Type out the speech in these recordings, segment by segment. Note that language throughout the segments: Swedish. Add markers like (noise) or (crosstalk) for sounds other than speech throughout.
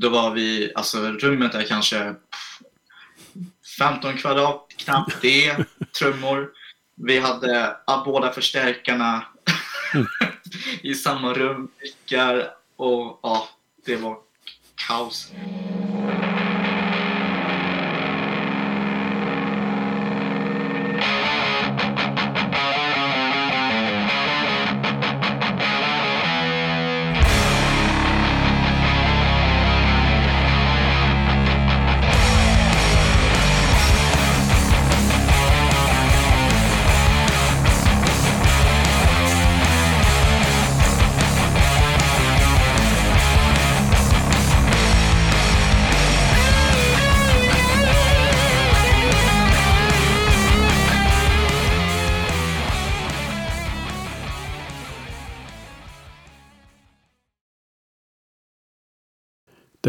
då var vi, alltså rummet är kanske 15 kvadrat, knappt det, trummor. Vi hade båda förstärkarna (laughs) i samma rum, mickar och ja, det var kaos.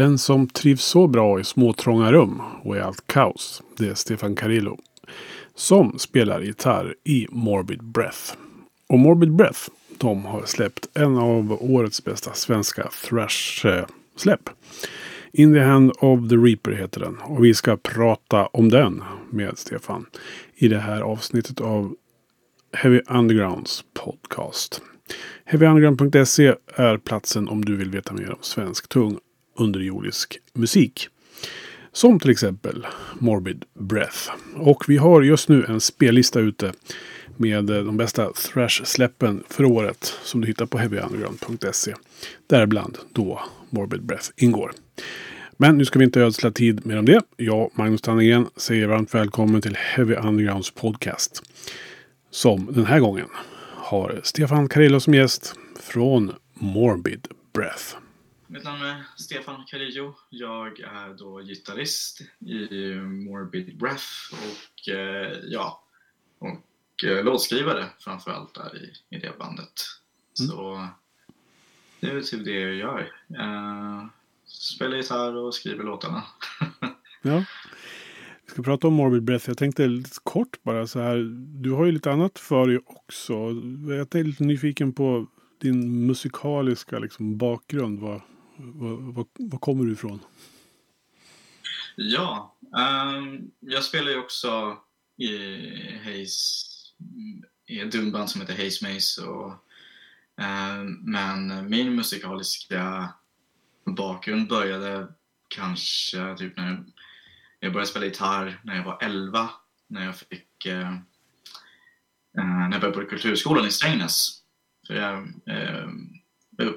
Den som trivs så bra i små trånga rum och i allt kaos, det är Stefan Carillo. Som spelar gitarr i Morbid Breath. Och Morbid Breath, de har släppt en av årets bästa svenska thrash-släpp. In the hand of the Reaper heter den. Och vi ska prata om den med Stefan i det här avsnittet av Heavy Undergrounds podcast. HeavyUnderground.se är platsen om du vill veta mer om svensk tung underjordisk musik. Som till exempel Morbid Breath. Och vi har just nu en spellista ute med eh, de bästa thrash-släppen för året som du hittar på heavyunderground.se. Däribland då Morbid Breath ingår. Men nu ska vi inte ödsla tid mer om det. Jag, Magnus Tannegren, säger varmt välkommen till Heavy Undergrounds podcast. Som den här gången har Stefan Carillo som gäst från Morbid Breath. Mitt namn är Stefan Carillo. Jag är då gitarrist i Morbid Breath och eh, ja, och eh, låtskrivare framförallt där i, i det bandet. Mm. Så det är väl typ det jag gör. Eh, spelar gitarr och skriver låtarna. (laughs) ja. Vi ska prata om Morbid Breath. Jag tänkte lite kort bara så här. Du har ju lite annat för dig också. Jag är lite nyfiken på din musikaliska liksom, bakgrund. Vad, var, var, kommer du ifrån? Ja, um, jag spelar ju också i Hayes, i ett dumband som heter Hayes Maze. Och, um, men min musikaliska bakgrund började kanske typ när jag började spela gitarr när jag var 11. När jag fick uh, när jag började på Kulturskolan i Strängnäs. För jag Eh,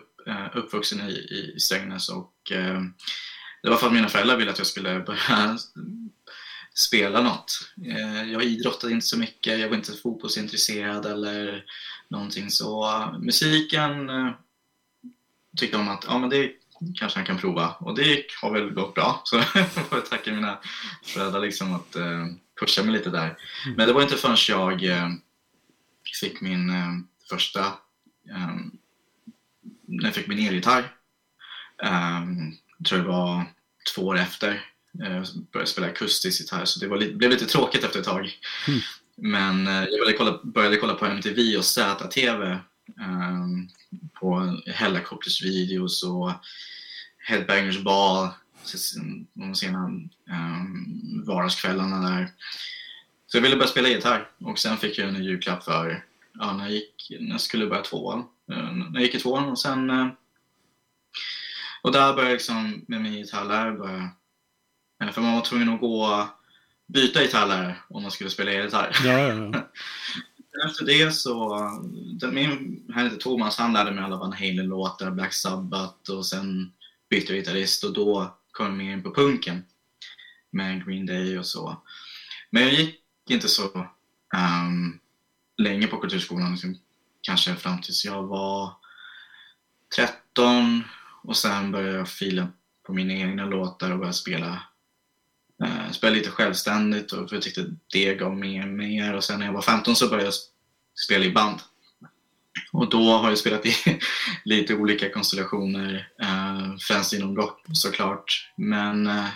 uppvuxen i, i Strängnäs och eh, det var för att mina föräldrar ville att jag skulle börja (laughs) spela något. Eh, jag idrottade inte så mycket, jag var inte fotbollsintresserad eller någonting så musiken tyckte de att ja, men det kanske han kan prova och det har väl gått bra. Så (laughs) jag får tacka mina föräldrar liksom att pusha mig lite där. Mm. Men det var inte förrän jag fick min första när jag fick min elgitarr. Um, tror det var två år efter. Jag började spela akustisk gitarr så det var li blev lite tråkigt efter ett tag. Mm. Men uh, jag började kolla, började kolla på MTV och ZTV um, ehm, på Hellacopters-videos och Headbangers Ball, de sena um, vardagskvällarna där. Så jag ville börja spela gitarr och sen fick jag en julklapp för, ja, när, jag gick, när jag skulle börja tvåan, Eh, när jag gick i tvåan och sen eh, och där började jag liksom med min gitarrlärare eh, för man var tvungen att gå byta gitarrlärare om man skulle spela elgitarr. Ja, ja, ja. (laughs) Efter det så, min, han heter Thomas, han lärde mig alla Van Halen-låtar, Black Sabbath och sen bytte jag gitarrist och då kom jag mer in på punken med Green Day och så. Men jag gick inte så um, länge på kulturskolan. Liksom kanske fram tills jag var 13 och sen började jag fila på mina egna låtar och började spela, eh, spela lite självständigt och för jag tyckte det gav mer och mer och sen när jag var 15 så började jag spela i band. Och då har jag spelat i (laughs) lite olika konstellationer, eh, främst inom rock såklart. Men, eh,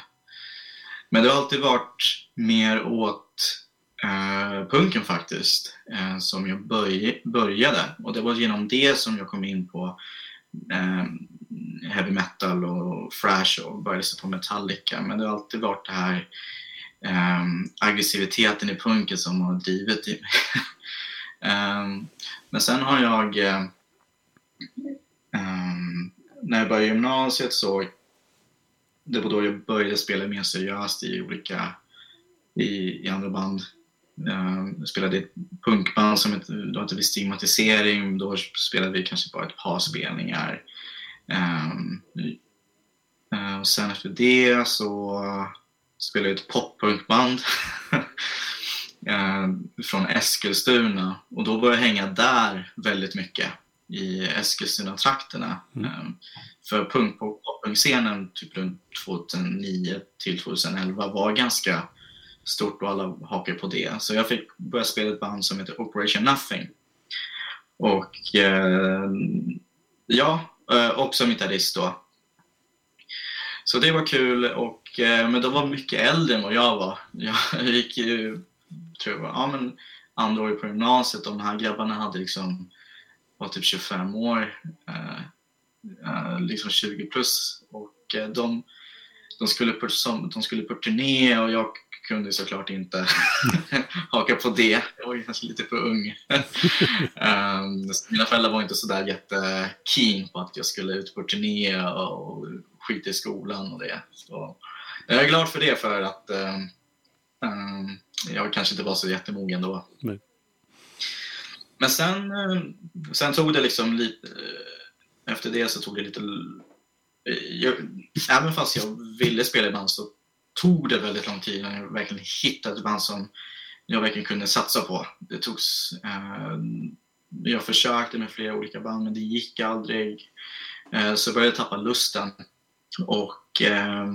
men det har alltid varit mer åt eh, punken faktiskt, eh, som jag börj började. Och det var genom det som jag kom in på eh, heavy metal och thrash och började lyssna på Metallica. Men det har alltid varit det här um, aggressiviteten i punken som har drivit i mig. um, (laughs) men sen har jag um, när jag började gymnasiet så det var då jag började spela mer seriöst i olika i, i andra band. Uh, spelade i ett punkband som hette, då hette vi Stigmatisering. Då spelade vi kanske bara ett par spelningar. Um, uh, och sen efter det så spelade jag ett poppunkband uh, (laughs) från Eskilstuna. Och då började jag hänga där väldigt mycket i Eskilstuna-trakterna. Mm. Um, för punk på punkscenen typ runt 2009 till 2011 var ganska stort och alla hakar på det. Så jag fick börja spela ett band som heter Operation Nothing. Och eh, ja, eh, också gitarrist då. Så det var kul, och, eh, men de var mycket äldre än vad jag var. Jag (laughs) gick ju, tror jag, ja, men andra året på gymnasiet och de här grabbarna hade liksom, var typ 25 år. Eh, eh liksom 20 plus. Och eh, de, de, skulle på, de skulle på turné och jag kunde såklart inte (laughs) haka på det. Jag var kanske lite för ung. um, (laughs) mina föräldrar var inte sådär jättekeen på att jag skulle ut på turné och skita i skolan och det. Så jag är glad för det för att um, jag kanske inte var så jättemogen då. Nej. Men sen, sen tog det liksom lite efter det så tog det lite... Jag, även fast jag ville spela i band så tog det väldigt lång tid innan jag verkligen hittade ett band som jag verkligen kunde satsa på. Det togs... Eh, jag försökte med flera olika band men det gick aldrig. Eh, så jag började tappa lusten. Och... Eh,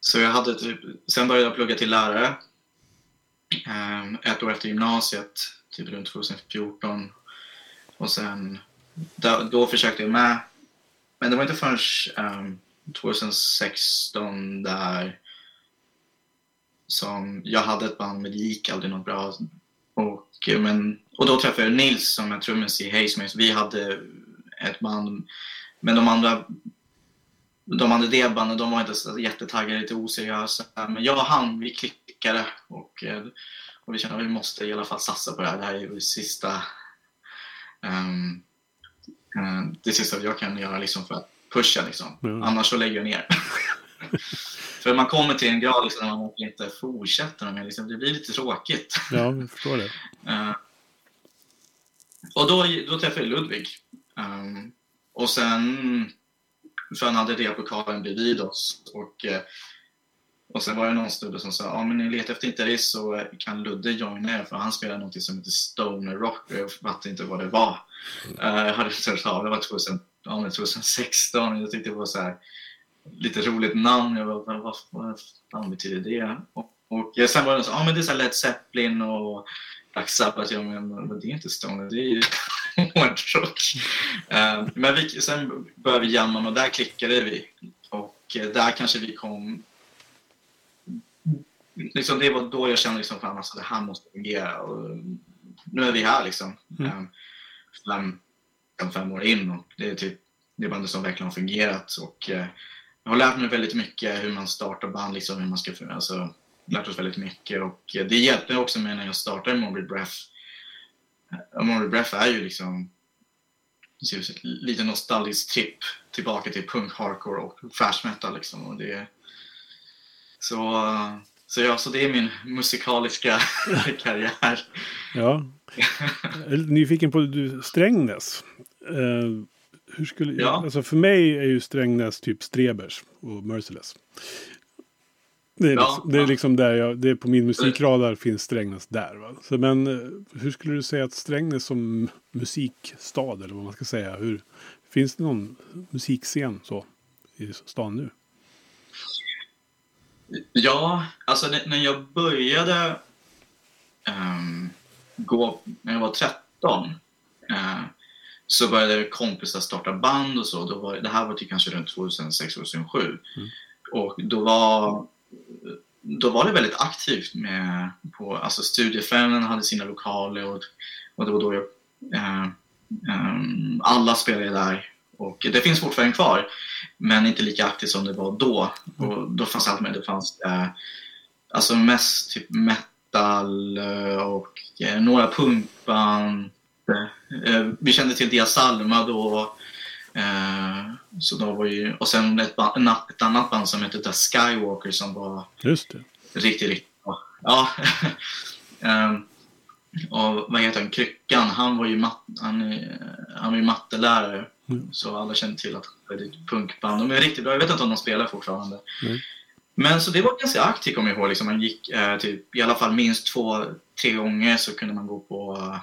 så jag hade typ... Sen började jag plugga till lärare. Eh, ett år efter gymnasiet, typ runt 2014. Och sen då, då försökte jag med. Men det var inte förrän ehm, 2016 där som jag hade ett band men det gick aldrig något bra. Och, men, och då träffade jag Nils som är trummis i Hazemaze. Vi hade ett band, men de andra de andra det bandet, de var inte så jättetaggade, lite oseriösa. Men jag och han, vi klickade och, eh, och vi kände att vi måste i alla fall satsa på det här. Det här är det sista um, det sista jag kan göra liksom för att pusha. Liksom. Mm. Annars så lägger jag ner. (laughs) för man kommer till en grad liksom, när man inte fortsätter. Men liksom, det blir lite tråkigt. Ja, jag förstår det. Uh, och då, då träffade jag Ludvig. Um, och sen, för han hade replokalen bredvid oss. Och, uh, och sen var det någon snubbe som sa, ja men ni letar efter gitarrist så kan Ludde joina er för han spelar något som heter Stoner Rock och jag fattade inte vad det var. Uh, jag hade hört av det, var 2000, ja, 2016 jag tyckte det var så här, lite roligt namn. Jag bara, vad, vad fan betyder det? Och, och sen var det så, ja men det är så Led Zeppelin och Black Sabbath. Ja men, det är inte Stoner, det är ju (laughs) hårdrock. uh, men vi, sen började vi jamma och där klickade vi. Och uh, där kanske vi kom liksom, det var då jag kände liksom, att alltså, det här måste fungera. Och nu är vi här liksom. Mm. Fem, fem år in och det är typ det bandet som verkligen har fungerat. Och, eh, jag har lärt mig väldigt mycket hur man startar band, liksom, hur man ska, alltså, lärt oss väldigt mycket och eh, det hjälpte också mig när jag startade Morbid Breath. Eh, Morbid Breath är ju liksom lite nostalgisk tripp tillbaka till punk, hardcore och thrash metal liksom. Och det, så så ja, så det är min musikaliska (laughs) karriär. Ja. Jag är nyfiken på du, Strängnäs. Uh, hur skulle, ja. alltså för mig är ju Strängnäs typ Strebers och Merciless. Det är, ja, liksom, det är liksom där jag, det är på min musikradar finns Strängnäs där. Va? Så, men uh, hur skulle du säga att Strängnäs som musikstad eller vad man ska säga. Hur, finns det någon musikscen så i stan nu? Ja, alltså när jag började um, gå, när jag var 13, uh, eh, så började kompisar starta band och så. Då var, det här var till kanske runt 2006-2007. Mm. Och då var, då var det väldigt aktivt med på, alltså Studiefrämjaren hade sina lokaler och, och det var då jag, uh, um, alla spelade där Och det finns fortfarande kvar, men inte lika aktivt som det var då. Och då fanns allt med. Det fanns eh, alltså mest typ metal eh, och eh, några punkband. Eh, vi kände till Dia Salma då. Så då var ju, och sen ett, band, ett annat band som hette The Skywalker som var Just det. riktigt, riktigt bra. Ja. (laughs) Ehm, och vad heter han, Kryckan, han var ju, mat, han, han var ju mattelärare. Mm. Så alla kände till att det är ett punkband. De är riktigt bra, jag vet inte om de spelar fortfarande. Mm. Men så det var ganska aktivt kommer jag ihåg. Liksom, man gick eh, typ, i alla fall minst två, tre gånger så kunde man gå på eh,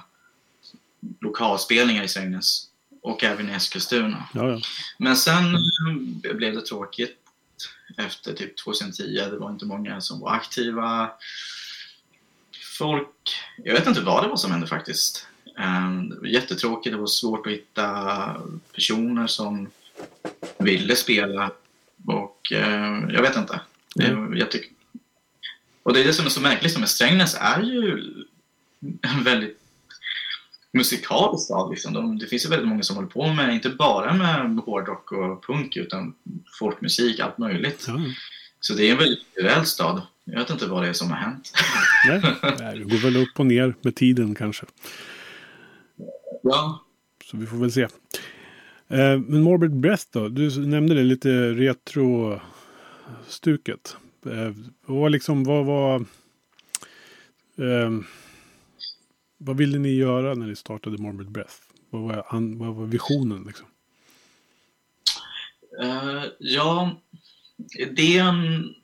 lokalspelningar i Strängnäs. Och även i Eskilstuna. Ja, ja. Men sen mm, blev det tråkigt efter typ 2010. Det var inte många som var aktiva. Folk, jag vet inte vad det var som hände faktiskt. Eh, Det var jättetråkigt, det var svårt att hitta personer som ville spela. Och eh, jag vet inte. Var jätte... Och det är det som är så märkligt med Strängnäs är ju en väldigt musikalisk stad. Liksom. De, det finns ju väldigt många som håller på med, inte bara med hårdrock och punk, utan folkmusik, allt möjligt. ja. Så det är en väldigt kulturell stad. Jag vet inte vad det är som har hänt. Nej, det går väl upp och ner med tiden kanske. Ja. Så vi får väl se. Eh, men Morbid Breath då? Du nämnde det lite stuket. Eh, vad var liksom, vad var... Eh, vad ville ni göra när ni startade Morbid Breath? Vad var, an, vad var visionen liksom? Uh, ja, idén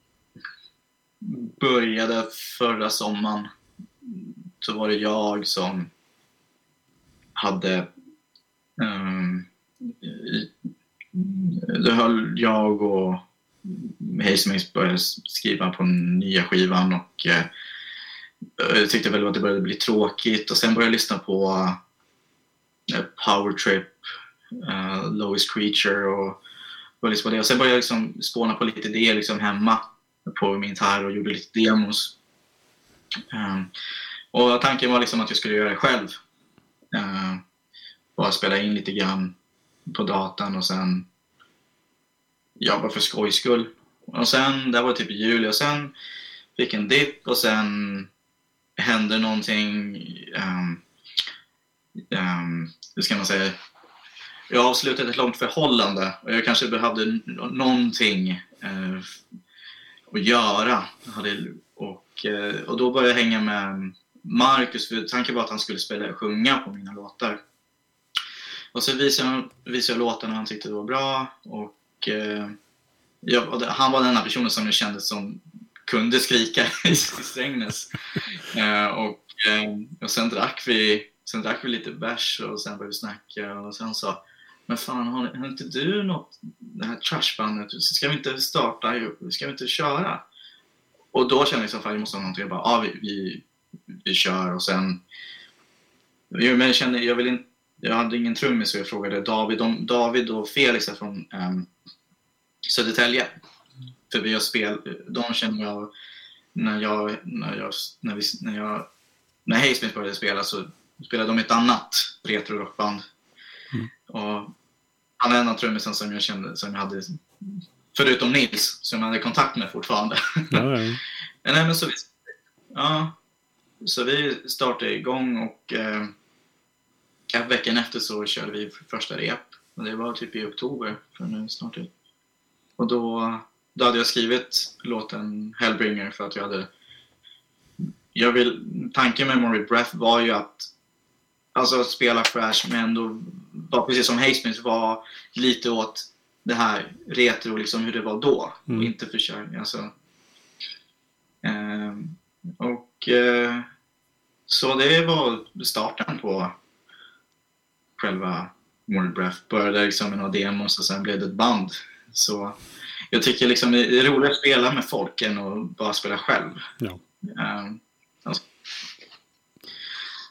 började förra sommaren. Så var det jag som hade... Eh, um, då höll jag och Hazemaze började skriva på nya skivan och eh, jag tyckte väl att det började bli tråkigt och sen började jag lyssna på eh, Power Trip, uh, Creature och och, liksom det. och sen började jag liksom spåna på lite idéer liksom hemma på min gitarr och gjorde lite demos. Um, och tanken var liksom att jag skulle göra det själv. Uh, bara spela in lite grann på datan och sen jobba för skojs skull. Och sen, det var typ i juli och sen fick en dipp och sen hände någonting. Um, um, hur ska man säga? Jag avslutade ett långt förhållande och jag kanske behövde någonting uh, att göra. Och, uh, och då började jag hänga med Marcus, för tanken var att han skulle spela sjunga på mina låtar. Och så visade jag, visade jag låtarna och han tyckte det var bra. Och, eh, jag, och det- han var den enda personen som jag kände som kunde skrika (laughs) i Strängnäs. Eh, och, eh, och sen drack vi Sen drack vi lite bärs och sen började vi snacka och sen sa Men fan, har, har inte du något, det här trashbandet, ska vi inte starta, ska vi inte köra? Och då kände jag så fan, vi måste ha någonting. Jag bara, ja vi, vi, vi kör och sen men jag kände, jag vill inte jag hade ingen trummis så jag frågade David, de, David och Felix är från um, Södertälje. För vi har spel, de känner jag när jag, när jag, när vi, när jag, när Hazemate började spela så spelade de ett annat retro-rockband. Mm. Och han är en av trummisen som jag kände, som jag hade, förutom Nils, som jag hade kontakt med fortfarande. Ja, ja. (laughs) Nej, men så, vi, ja, så vi startade igång och eh, veckan efter så körde vi första rep. Och det var typ i oktober, för nu snart ut. Och då, då hade jag skrivit låten Hellbringer för att jag hade... Jag vill, tanken med Morbid Breath var ju att alltså att spela Crash men ändå var precis som Hazemate var lite åt det här retro, liksom hur det var då. Mm. Och inte försöka, alltså Ehm, och eh, så det var starten på själva Morbid Breath. Började liksom med några demos och sen blev det ett band. Så jag tycker liksom det är roligare att spela med folk än att bara spela själv. Ja. Ehm, alltså.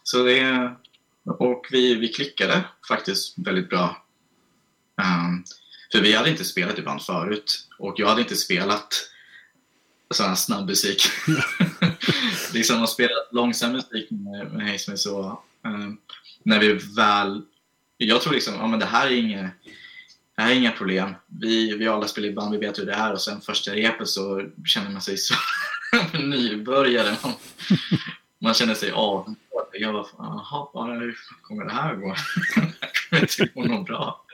Så det, och vi, vi klickade faktiskt väldigt bra. Ehm, för vi hade inte spelat i band förut och jag hade inte spelat sån här snabb musik. (laughs) liksom att spela långsam musik med, med Hazemate så um, när vi väl, jag tror liksom, ja men det här är inget, det här är inga problem. Vi, vi alla spelar i band, vi vet hur det är och sen första repet så känner man sig så (laughs) nybörjare. Man, man känner sig av. Jag bara, jaha, hur kommer det här gå? (laughs) det kommer inte gå något bra.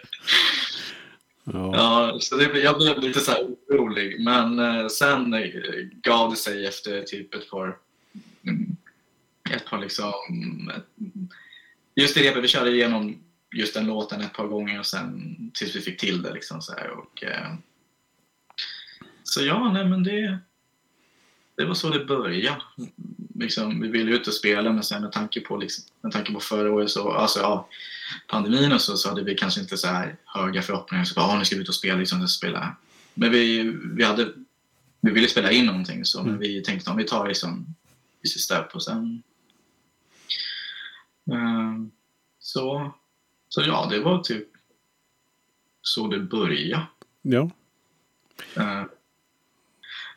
Ja. ja, så det, jag blev lite så här orolig. Men eh, sen eh, gav det sig efter typ ett par, ett par liksom, just det repet vi körde igenom just den låten ett par gånger och sen tills vi fick till det. Liksom så, här, och, eh, så ja, nej men det, det var så det började. Liksom, vi ville ut och spela men sen med tanke på, liksom, med tanke på förra året så, alltså ja, pandemin och så, så hade vi kanske inte så här höga förhoppningar. Så bara, ah, nu ska vi ut och spela, liksom, spela. Men vi, vi, hade, vi ville spela in någonting så mm. vi tänkte om vi tar liksom This Step och sen uh, så så ja, det var typ så det började. Ja. Uh,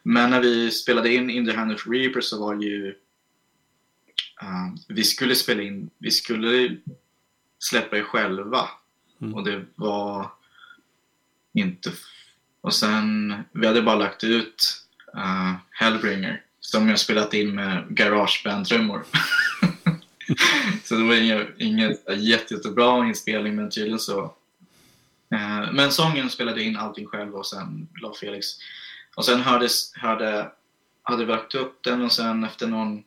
men när vi spelade in In the Hand of Reaper så var ju... Uh, vi skulle spela in, vi skulle släppa det själva. Mm. Och det var inte... Och sen, vi hade bara lagt ut uh, Hellbringer som jag spelat in med garageband-trummor. (laughs) (laughs) så det var ingen, ingen jätte, jättebra inspelning, men tydligen så. Eh, men sången spelade in allting själv och sen la Felix. Och sen hördes, hörde, hade vi lagt upp den och sen efter någon...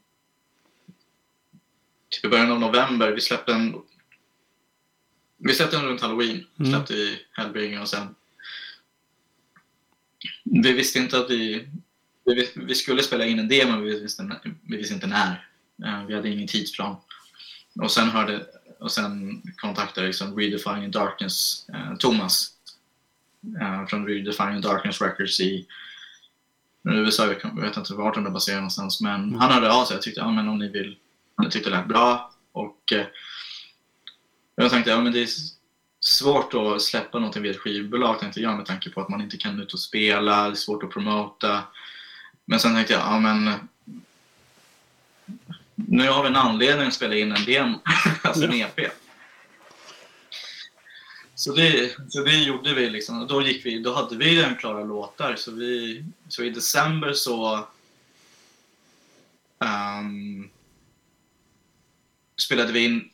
Typ i början av november, vi släppte en... Vi släppte den runt halloween, mm. släppte vi Hellbringer och sen... Vi visste inte att vi... Vi, vi skulle spela in en demo, men vi visste, vi visste inte när. Eh, vi hade ingen tidsplan. Och sen, hörde, och sen kontaktade liksom Redefining Darkness, eh, Thomas eh, från Redefining Darkness Records i USA. Jag vet inte vart de är baserade någonstans. Men mm. han hörde av sig. Jag tyckte ja, men om ni vill. Han tyckte det lät bra. Och eh, jag tänkte ja, men det är svårt att släppa någonting via ett skivbolag tänkte jag med tanke på att man inte kan ut och spela. Det är svårt att promota. Men sen tänkte jag ja, men nu har vi en anledning att spela in en demo, alltså en EP. Så det, så det gjorde vi liksom. Då, gick vi, då hade vi den klara låtar. Så, vi, så i december så um, spelade vi in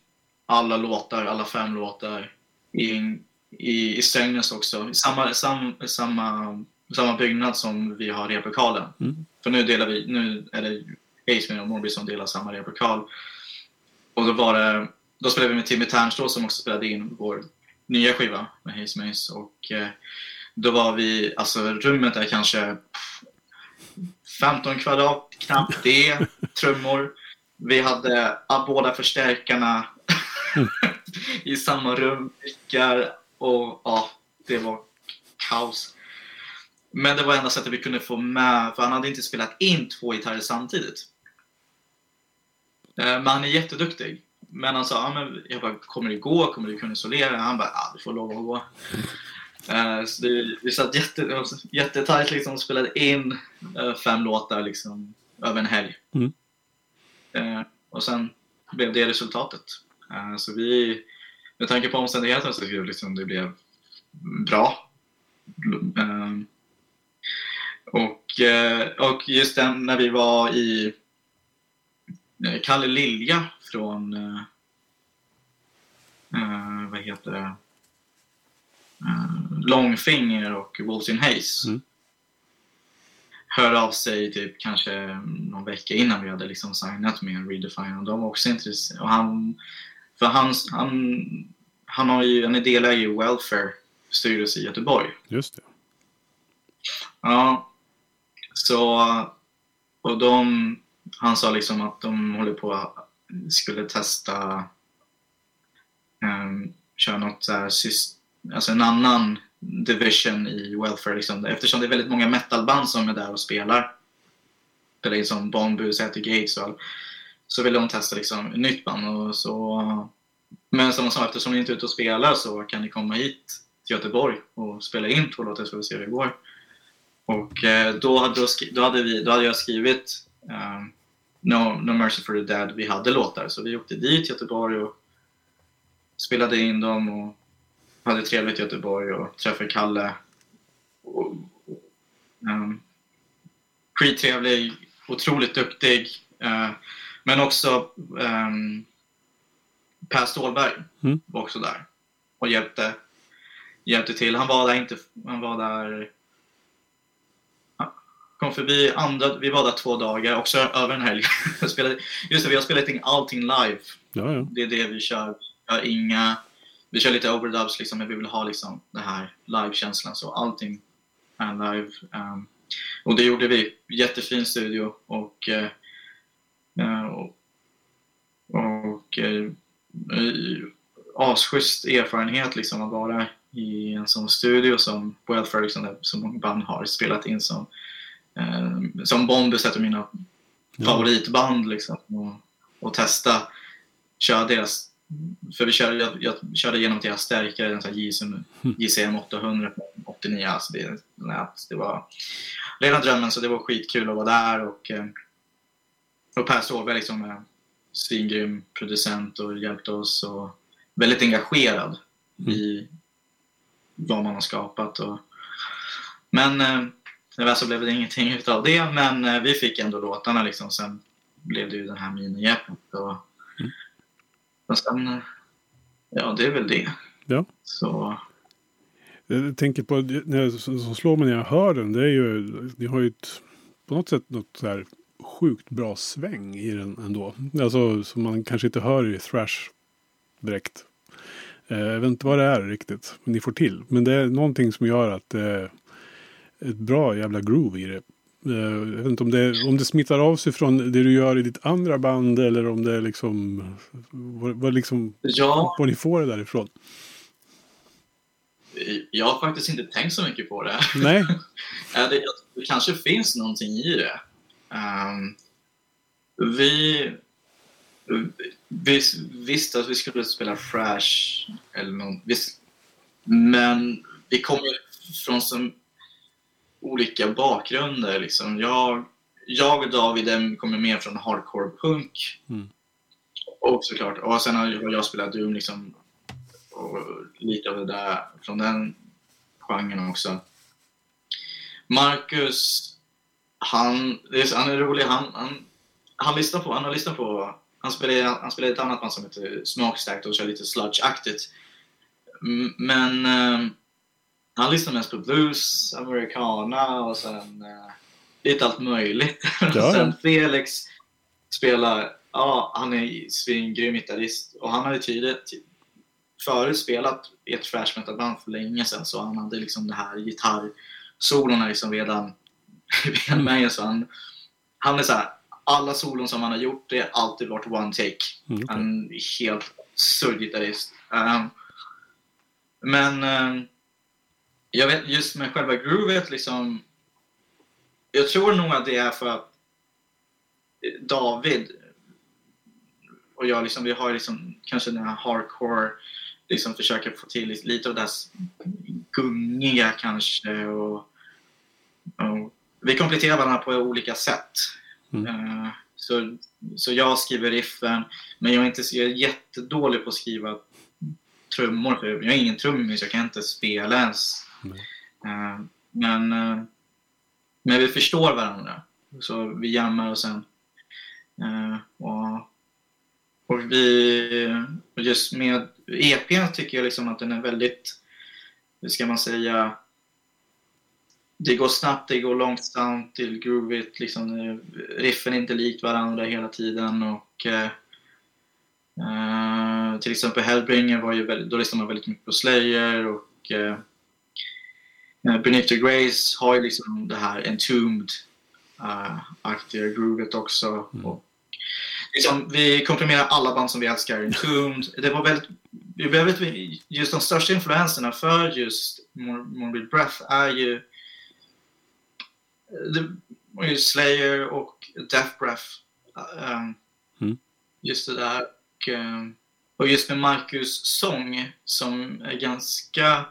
alla låtar, alla fem låtar i, i, i Strängnäs också. I samma, sam, samma, samma byggnad som vi har replokalen. Mm. För nu delar vi, nu är det Aceman och Morby som delar samma replokal. Och då var det, då spelade vi med Timmy Ternstå som också spelade in vår nya skiva med Haze Maze. Och eh, då var vi, alltså rummet är kanske 15 kvadrat, knappt det, (laughs) trummor. Vi hade båda förstärkarna (laughs) i samma rum, mickar och ja, det var kaos. Men det var enda sättet vi kunde få med, för han hade inte spelat in två gitarrer samtidigt. Eh, men han är jätteduktig. Men han sa, ja, men jag bara, kommer det gå? Kommer du kunna isolera? Han bara, ja, du får lov att gå. Uh, så det, vi satt jätte, jättetajt liksom, och spelade in uh, fem låtar liksom, över en helg. Mm. Uh, och sen blev det resultatet. så vi, med tanke på omständigheterna så blev liksom, det blev bra. och, och just den, när vi var i Eh, Kalle Lilja från uh, uh, vad heter det? Uh, Långfinger och Wolves in Haze. Mm. Hörde av sig typ kanske någon vecka innan vi hade liksom signat med Redefine och de var också intresserade. Och han, för han, han, han, har ju, han är delägare i Welfare styrelse i Göteborg. Just det. Ja. Så, och de han sa liksom att de håller på att skulle testa um, köra något så här, alltså en annan division i Welfare liksom. Eftersom det är väldigt många metalband som är där och spelar. Spelar in som Bonbu, Säter Gates och all, Så vill de testa liksom ett nytt band och så men som de sa, eftersom ni inte är ute och spelar så kan ni komma hit till Göteborg och spela in två låtar så vi se hur det går. Och eh, då, hade, då, hade vi, då hade jag skrivit um, no, no Mercy for the Dead, vi hade låtar. Så vi åkte dit till Göteborg och spelade in dem. Och hade trevligt i Göteborg och träffade Kalle. Och, um, skittrevlig, otroligt duktig. Uh, men också um, Per Stålberg Mm. var också där och hjälpte, hjälpte till. Han var där inte, han var där kom förbi andra, vi var där två dagar, också över en helg. (laughs) Just det, vi har spelat in allting live. Ja, ja. Det är det vi kör. Vi har inga, vi kör lite overdubs liksom, men vi vill ha liksom den här live-känslan. Så allting är live. Um, och det gjorde vi. Jättefin studio och, eh, och, och eh, asschysst erfarenhet liksom att vara i en sån studio som Ferguson, där så många band har spelat in som, som Bombus, av mina Ja. favoritband liksom. Och, och testa, köra deras, för vi körde, jag, jag körde igenom deras stärkare, här JSM, JCM 800 från 89, alltså det, det var rena drömmen så det var skitkul att vara där och, eh, och Per Ståhlberg liksom är svingrym producent och hjälpte oss och väldigt engagerad i vad man har skapat. Och, men eh, tyvärr så blev det ingenting utav det, men eh, vi fick ändå låtarna liksom. Sen blev det ju den här minigäpet och, Mm. och sen, eh, ja det är väl det. Ja. Så, Jag tänker på, jag, som slår mig när jag hör den, det är ju, ni har ju ett, på något sätt något så här sjukt bra sväng i den ändå. Alltså som man kanske inte hör i thrash direkt. Eh, Jag vet inte vad det är riktigt, men ni får till. Men det är någonting som gör att det ett bra jävla groove i det. Eh, Jag vet inte om det, om det smittar av sig från det du gör i ditt andra band eller om det är liksom, vad, liksom, ja, var ni får det därifrån. jag har faktiskt inte tänkt så mycket på det. Nej, (laughs) det, det kanske finns någonting i det. Ehm, vi, vi visste att vi skulle spela Fresh, eller någon, visst, men vi kommer från så olika bakgrunder. Liksom. Jag, jag och David kommer mer från hardcore punk. Mm. Och såklart, och sen har jag, spelat Doom liksom, och lite av det där från den genren också. Marcus, han, är, han är rolig. Han, han, han lyssnar på, han har lyssnat på, han spelar, han spelar ett annat band som heter Smokestack och kör lite sludge-aktigt. Men eh, han lyssnar mest på blues, americana och sen eh, lite allt möjligt. (laughs) ja. sen Felix spelar, ja han är svingrym gitarrist och han har ju tidigt förut spelat i ett thrash metal band för länge sedan så han hade liksom det här gitarrsolorna liksom redan, (laughs) redan med så han, han är så här, alla solon som han har gjort det har alltid varit one take. Mm, okej. Han är helt absurd gitarrist. Ehm, men ehm, jag vet just med själva groovet liksom. Jag tror nog att det är för att David och jag liksom, vi har liksom kanske den här hardcore liksom försöker få till lite- av det här gungiga kanske och, och vi kompletterar varandra på olika sätt. Mm. Eh, så, så jag skriver riffen, men jag är, inte, jag är jättedålig på att skriva trummor. För jag är ingen trummis, jag kan inte spela ens. Mm. Men, eh, men vi förstår varandra. Så vi jammar och sen... Eh, och, och vi... Just med EPn tycker jag liksom att den är väldigt... Hur ska man säga? Det går snabbt, det går långsamt, det är groovigt. Liksom, riffen är inte likt varandra hela tiden. Och, eh, till exempel Hellbringer, var ju väldigt, då lyssnade man väldigt mycket på Slayer. Och, eh, eh, the Grace har ju liksom det här Entombed-aktiga groovet också. Mm. Och, liksom, vi komprimerar alla band som vi älskar. Entombed. Det var väldigt, vi behöver, just de största influenserna för just Mor- Morbid Breath är ju det var ju Slayer och Death Breath. Um, Mm. Just det där. Och, och just med Marcus sång som är ganska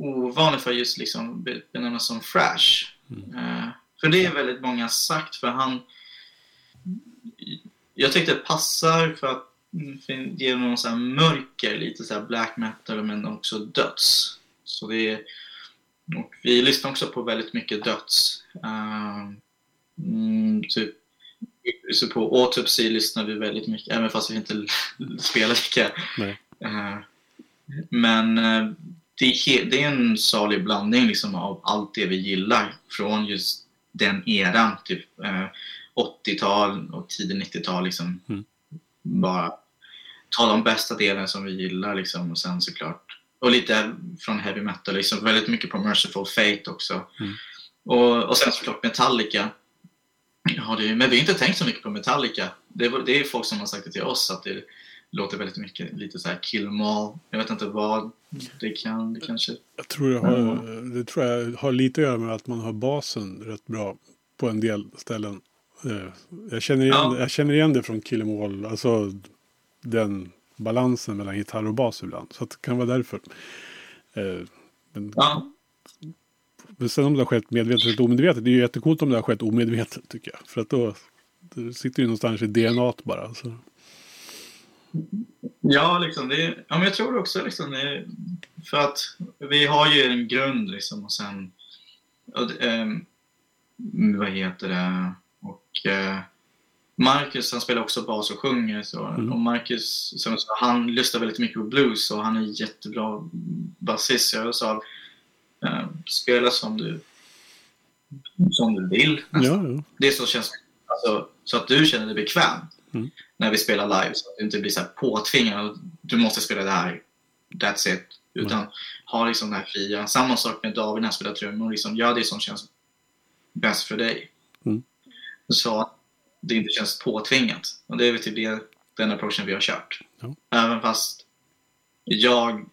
ovanlig för just liksom be- benämnas som fresh. Mm. Eh, för det är väldigt många sagt för han jag tyckte det passar för att fin- ger någon så mörker, lite så här black metal men också döds. Så det är, och vi lyssnar också på väldigt mycket döds. Uh, mm, typ, så på Autopsy lyssnar vi väldigt mycket, även fast vi inte (laughs) spelar lika. Eh, men det, är en salig blandning liksom av allt det vi gillar från just den eran, typ eh, 80-tal och tidigt 90-tal. Liksom. Mm. Bara ta de bästa delarna som vi gillar liksom, och sen såklart och lite från heavy metal, liksom, väldigt mycket på Merciful Fate också. Mm. Och, och sen såklart Metallica. Ja, det, men vi har inte tänkt så mycket på Metallica. Det, det är folk som har sagt det till oss att det låter väldigt mycket lite så här Kill 'em all. Jag vet inte vad det kan, det kanske... Jag tror det har, det tror jag har lite att göra med att man har basen rätt bra på en del ställen. Eh, Jag känner igen, Ja. jag känner igen det från Kill 'em All, alltså den balansen mellan gitarr och bas ibland. Så det kan vara därför. Eh, Men, Ja, men sen om det har skett medvetet eller omedvetet, det är ju jättecoolt om det har skett omedvetet tycker jag. För att då det sitter ju någonstans i DNA bara. Så. Ja, liksom, det, ja men jag tror också liksom det, för att vi har ju en grund liksom och sen och, ehm, vad heter det och eh, Marcus han spelar också bas och sjunger så Mm. och Marcus sa, han lyssnar väldigt mycket på blues och han är jättebra basist så jag sa eh, spela som du som du vill Ja, ja. det som känns alltså, så att du känner dig bekväm Mm. När vi spelar live så att du inte blir så här påtvingad du måste spela det här that's it utan ha liksom den här fria samma sak med David när han spelar trummor liksom, gör det som känns bäst för dig Mm. så att det inte känns påtvingat och det är väl typ det, den approachen vi har kört Ja. även fast jag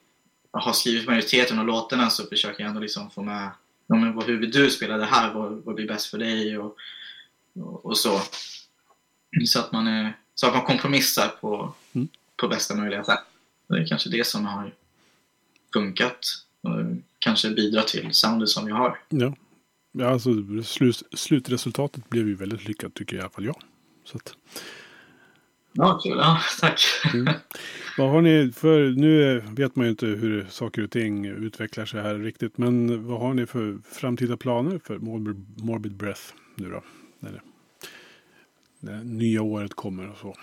har skrivit majoriteten av låtarna så försöker jag ändå liksom få med ja, men vad, hur vill du spela det här? Vad, vad blir bäst för dig? Och, och, och så. Så att man, är, så att man kompromissar på, Mm. på bästa möjliga sätt. Det är kanske det som har funkat och kanske bidrar till soundet som vi har. ja. ja alltså, slut, slutresultatet blev ju väldigt lyckat tycker i alla fall jag. Så att, Ja, kul. Ja, tack. Mm. Vad har ni för, nu vet man ju inte hur saker och ting utvecklar sig här riktigt, men vad har ni för framtida planer för Morbid, Morbid Breath nu då? När det, nya året kommer och så.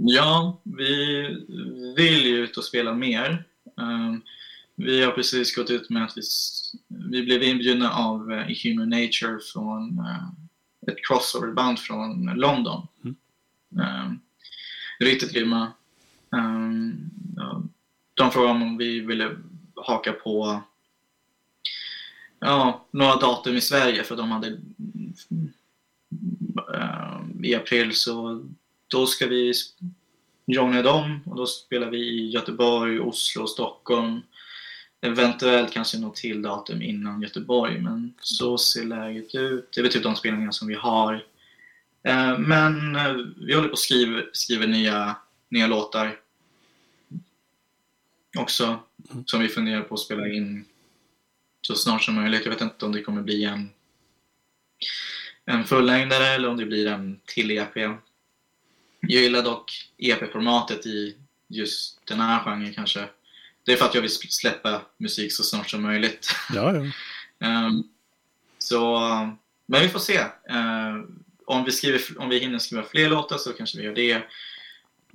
Ja, vi vill ju ut och spela mer. Um, vi har precis gått ut med att vi, vi blev inbjudna av uh, Human Nature från uh, ett crossoverband från London. Mm. Um, riktigt grymma. Ja, de frågade om vi ville haka på ja, några datum i Sverige för de hade i april så då ska vi joina dem och då spelar vi i Göteborg, Oslo, Stockholm. Eventuellt kanske något till datum innan Göteborg, men så ser läget ut. Det är väl typ de spelningar som vi har. Eh, Men eh, vi håller på att skriva, skriva nya, nya låtar också, Mm. som vi funderar på att spela in så snart som möjligt. Jag vet inte om det kommer bli en, en fullängdare eller om det blir en till EP. Jag gillar dock EP-formatet i just den här genren kanske. Det är för att jag vill släppa musik så snart som möjligt. Ja, ja. (laughs) Ehm, så, men vi får se. Ehm, om, vi skriver, om vi hinner skriva fler låtar så kanske vi gör det.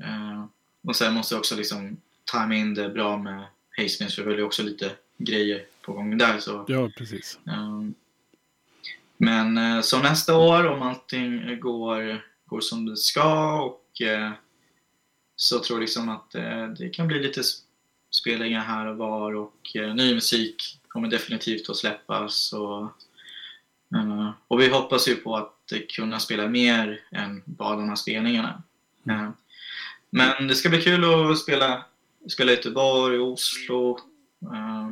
Ehm, och sen måste jag också liksom tajma in det bra med Hazemins för vi har också lite grejer på gång där. Så, ja precis. ehm, men eh, så nästa år om allting går, går som det ska och eh, så tror jag liksom att eh, det kan bli lite spelningar här och var och eh, ny musik kommer definitivt att släppas. Och, eh, och vi hoppas ju på att eh, kunna spela mer än bara de här spelningarna. Eh, men det ska bli kul att spela, spela i Göteborg, Oslo. Eh,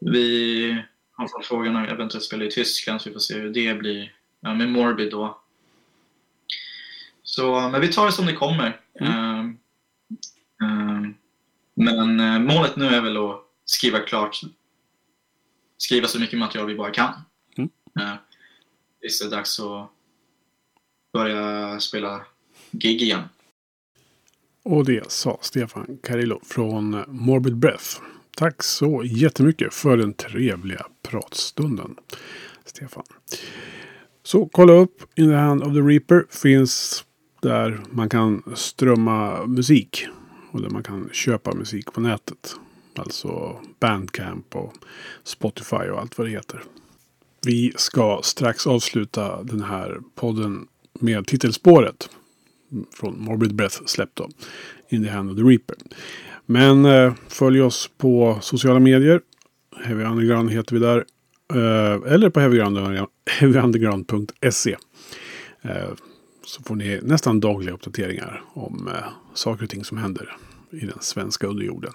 vi har fått frågan om eventuellt spela i Tyskland så vi får se hur det blir. Ja, med Morbid då. Så, men vi tar det som det kommer. Eh, eh, men eh, målet nu är väl att skriva klart, skriva så mycket material vi bara kan. Mm. Tills det är dags att börja spela gig igen. Och det sa Stefan Carillo från Morbid Breath. Tack så jättemycket för den trevliga pratstunden. Stefan. Så kolla upp In the Hand of the Reaper. Finns där man kan strömma musik. Och där man kan köpa musik på nätet. Alltså Bandcamp och Spotify och allt vad det heter. Vi ska strax avsluta den här podden med titelspåret. Från Morbid Breath släppt då. In the Hand of the Reaper. Men eh, följ oss på sociala medier. Heavy Underground heter vi där. Eh, eller på heavyunderground.se. Eh, så får ni nästan dagliga uppdateringar om eh, saker och ting som händer i den svenska underjorden.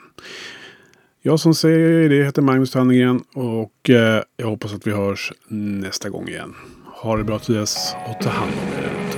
Jag som säger det heter Magnus Tannegren och eh, jag hoppas att vi hörs nästa gång igen. Ha det bra till dess och ta hand om er.